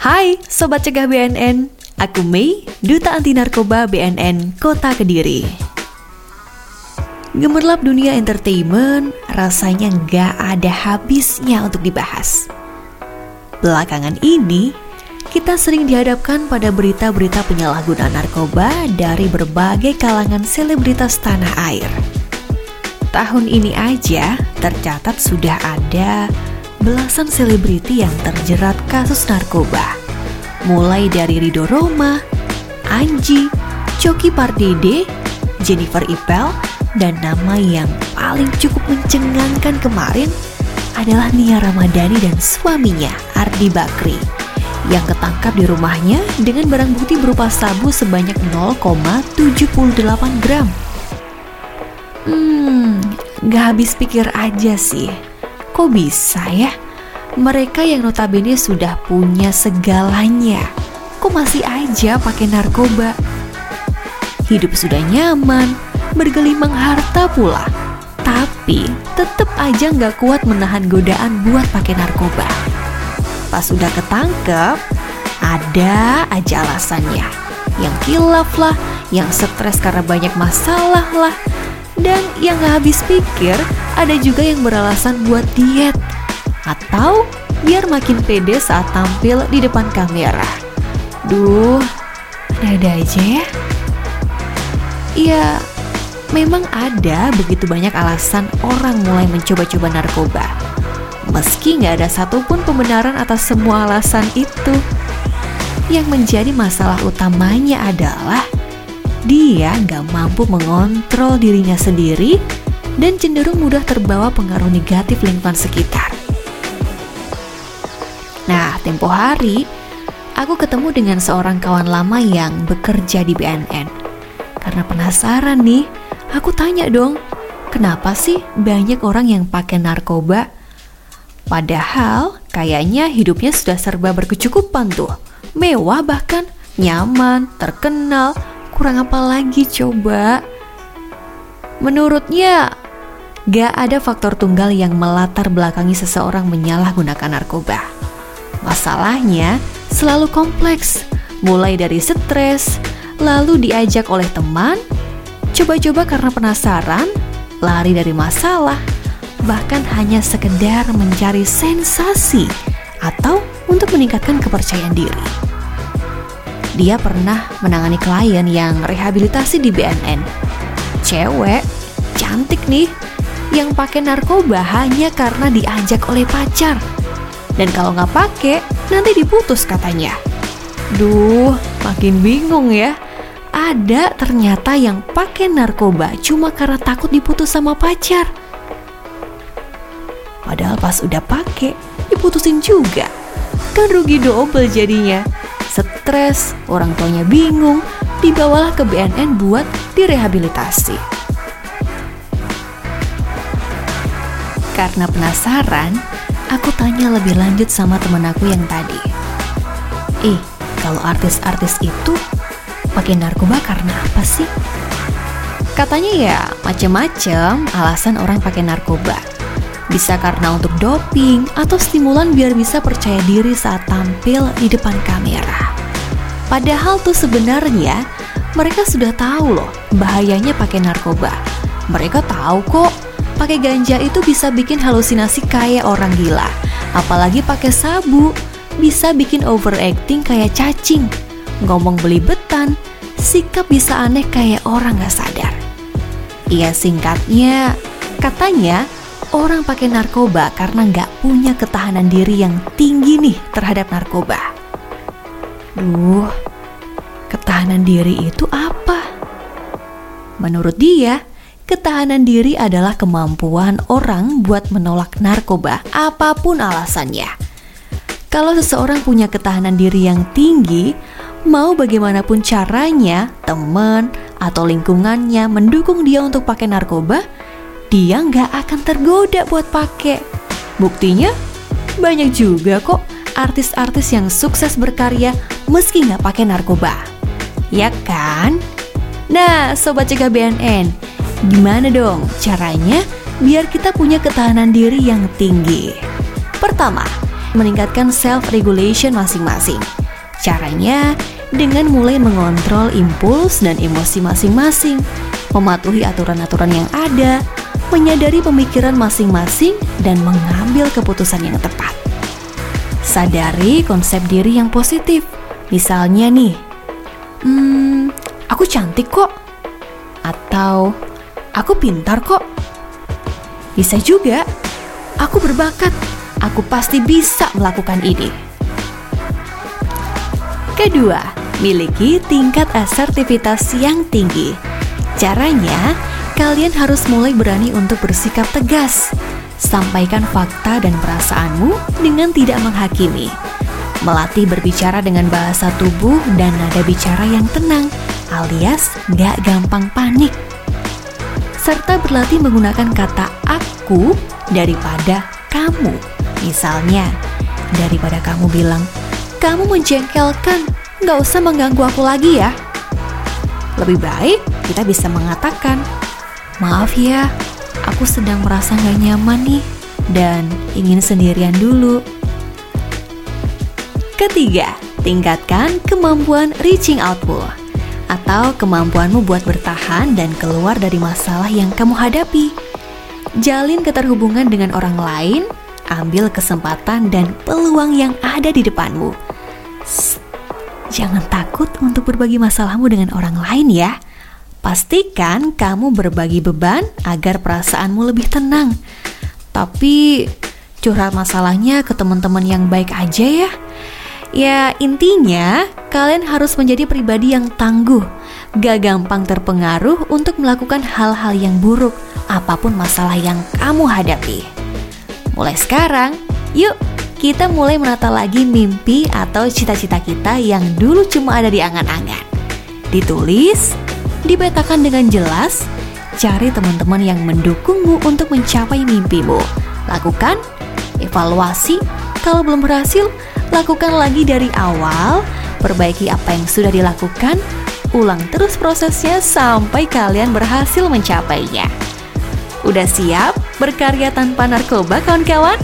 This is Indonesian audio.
Hai Sobat Cegah BNN, aku Mei, Duta Anti Narkoba BNN Kota Kediri. Gemerlap dunia entertainment rasanya nggak ada habisnya untuk dibahas. Belakangan ini, kita sering dihadapkan pada berita-berita penyalahgunaan narkoba dari berbagai kalangan selebritas tanah air. Tahun ini aja tercatat sudah ada belasan selebriti yang terjerat kasus narkoba. Mulai dari Rido Roma, Anji, Coki Pardede, Jennifer Ipel, dan nama yang paling cukup mencengangkan kemarin adalah Nia Ramadhani dan suaminya Ardi Bakri yang ketangkap di rumahnya dengan barang bukti berupa sabu sebanyak 0,78 gram. Hmm, gak habis pikir aja sih Kok bisa ya? Mereka yang notabene sudah punya segalanya, kok masih aja pakai narkoba? Hidup sudah nyaman, bergelimang harta pula, tapi tetap aja nggak kuat menahan godaan buat pakai narkoba. Pas sudah ketangkep, ada aja alasannya. Yang kilaf lah, yang stres karena banyak masalah lah, dan yang gak habis pikir, ada juga yang beralasan buat diet atau biar makin pede saat tampil di depan kamera. Duh, ada-ada aja ya. Iya, memang ada begitu banyak alasan orang mulai mencoba-coba narkoba. Meski nggak ada satupun pembenaran atas semua alasan itu. Yang menjadi masalah utamanya adalah dia nggak mampu mengontrol dirinya sendiri dan cenderung mudah terbawa pengaruh negatif lingkungan sekitar. Nah, tempo hari, aku ketemu dengan seorang kawan lama yang bekerja di BNN. Karena penasaran nih, aku tanya dong, kenapa sih banyak orang yang pakai narkoba? Padahal kayaknya hidupnya sudah serba berkecukupan tuh. Mewah bahkan, nyaman, terkenal, kurang apa lagi coba? Menurutnya, gak ada faktor tunggal yang melatar belakangi seseorang menyalahgunakan narkoba. Masalahnya selalu kompleks, mulai dari stres, lalu diajak oleh teman, coba-coba karena penasaran, lari dari masalah, bahkan hanya sekedar mencari sensasi atau untuk meningkatkan kepercayaan diri dia pernah menangani klien yang rehabilitasi di BNN. Cewek, cantik nih, yang pakai narkoba hanya karena diajak oleh pacar. Dan kalau nggak pakai, nanti diputus katanya. Duh, makin bingung ya. Ada ternyata yang pakai narkoba cuma karena takut diputus sama pacar. Padahal pas udah pakai, diputusin juga. Kan rugi double jadinya stres, orang tuanya bingung, dibawalah ke BNN buat direhabilitasi. Karena penasaran, aku tanya lebih lanjut sama temen aku yang tadi. Eh, kalau artis-artis itu pakai narkoba karena apa sih? Katanya ya macem-macem alasan orang pakai narkoba. Bisa karena untuk doping atau stimulan biar bisa percaya diri saat tampil di depan kamera. Padahal tuh sebenarnya mereka sudah tahu loh bahayanya pakai narkoba. Mereka tahu kok pakai ganja itu bisa bikin halusinasi kayak orang gila. Apalagi pakai sabu bisa bikin overacting kayak cacing. Ngomong belibetan, sikap bisa aneh kayak orang gak sadar. Iya singkatnya, katanya orang pakai narkoba karena nggak punya ketahanan diri yang tinggi nih terhadap narkoba. Duh, ketahanan diri itu apa? Menurut dia, ketahanan diri adalah kemampuan orang buat menolak narkoba apa pun alasannya. Kalau seseorang punya ketahanan diri yang tinggi, mau bagaimanapun caranya, teman atau lingkungannya mendukung dia untuk pakai narkoba, dia nggak akan tergoda buat pakai. Buktinya, banyak juga kok artis-artis yang sukses berkarya meski nggak pakai narkoba. Ya kan? Nah, Sobat Cegah BNN, gimana dong caranya biar kita punya ketahanan diri yang tinggi? Pertama, meningkatkan self-regulation masing-masing. Caranya dengan mulai mengontrol impuls dan emosi masing-masing, mematuhi aturan-aturan yang ada, menyadari pemikiran masing-masing, dan mengambil keputusan yang tepat. Sadari konsep diri yang positif. Misalnya nih, hmm, aku cantik kok. Atau, aku pintar kok. Bisa juga, aku berbakat. Aku pasti bisa melakukan ini. Kedua, miliki tingkat asertivitas yang tinggi. Caranya, kalian harus mulai berani untuk bersikap tegas. Sampaikan fakta dan perasaanmu dengan tidak menghakimi. Melatih berbicara dengan bahasa tubuh dan nada bicara yang tenang, alias gak gampang panik. Serta berlatih menggunakan kata aku daripada kamu. Misalnya, daripada kamu bilang, kamu menjengkelkan, gak usah mengganggu aku lagi ya. Lebih baik kita bisa mengatakan, Maaf ya, aku sedang merasa gak nyaman nih dan ingin sendirian dulu. Ketiga, tingkatkan kemampuan reaching outmu atau kemampuanmu buat bertahan dan keluar dari masalah yang kamu hadapi. Jalin keterhubungan dengan orang lain, ambil kesempatan dan peluang yang ada di depanmu. Shh, jangan takut untuk berbagi masalahmu dengan orang lain ya. Pastikan kamu berbagi beban agar perasaanmu lebih tenang. Tapi curhat masalahnya ke teman-teman yang baik aja ya. Ya intinya kalian harus menjadi pribadi yang tangguh, gak gampang terpengaruh untuk melakukan hal-hal yang buruk, apa pun masalah yang kamu hadapi. Mulai sekarang, yuk kita mulai menata lagi mimpi atau cita-cita kita yang dulu cuma ada di angan-angan. Ditulis, dipetakan dengan jelas, cari teman-teman yang mendukungmu untuk mencapai mimpimu. Lakukan evaluasi, kalau belum berhasil, lakukan lagi dari awal, perbaiki apa yang sudah dilakukan, ulang terus prosesnya sampai kalian berhasil mencapainya. Udah siap berkarya tanpa narkoba kawan-kawan?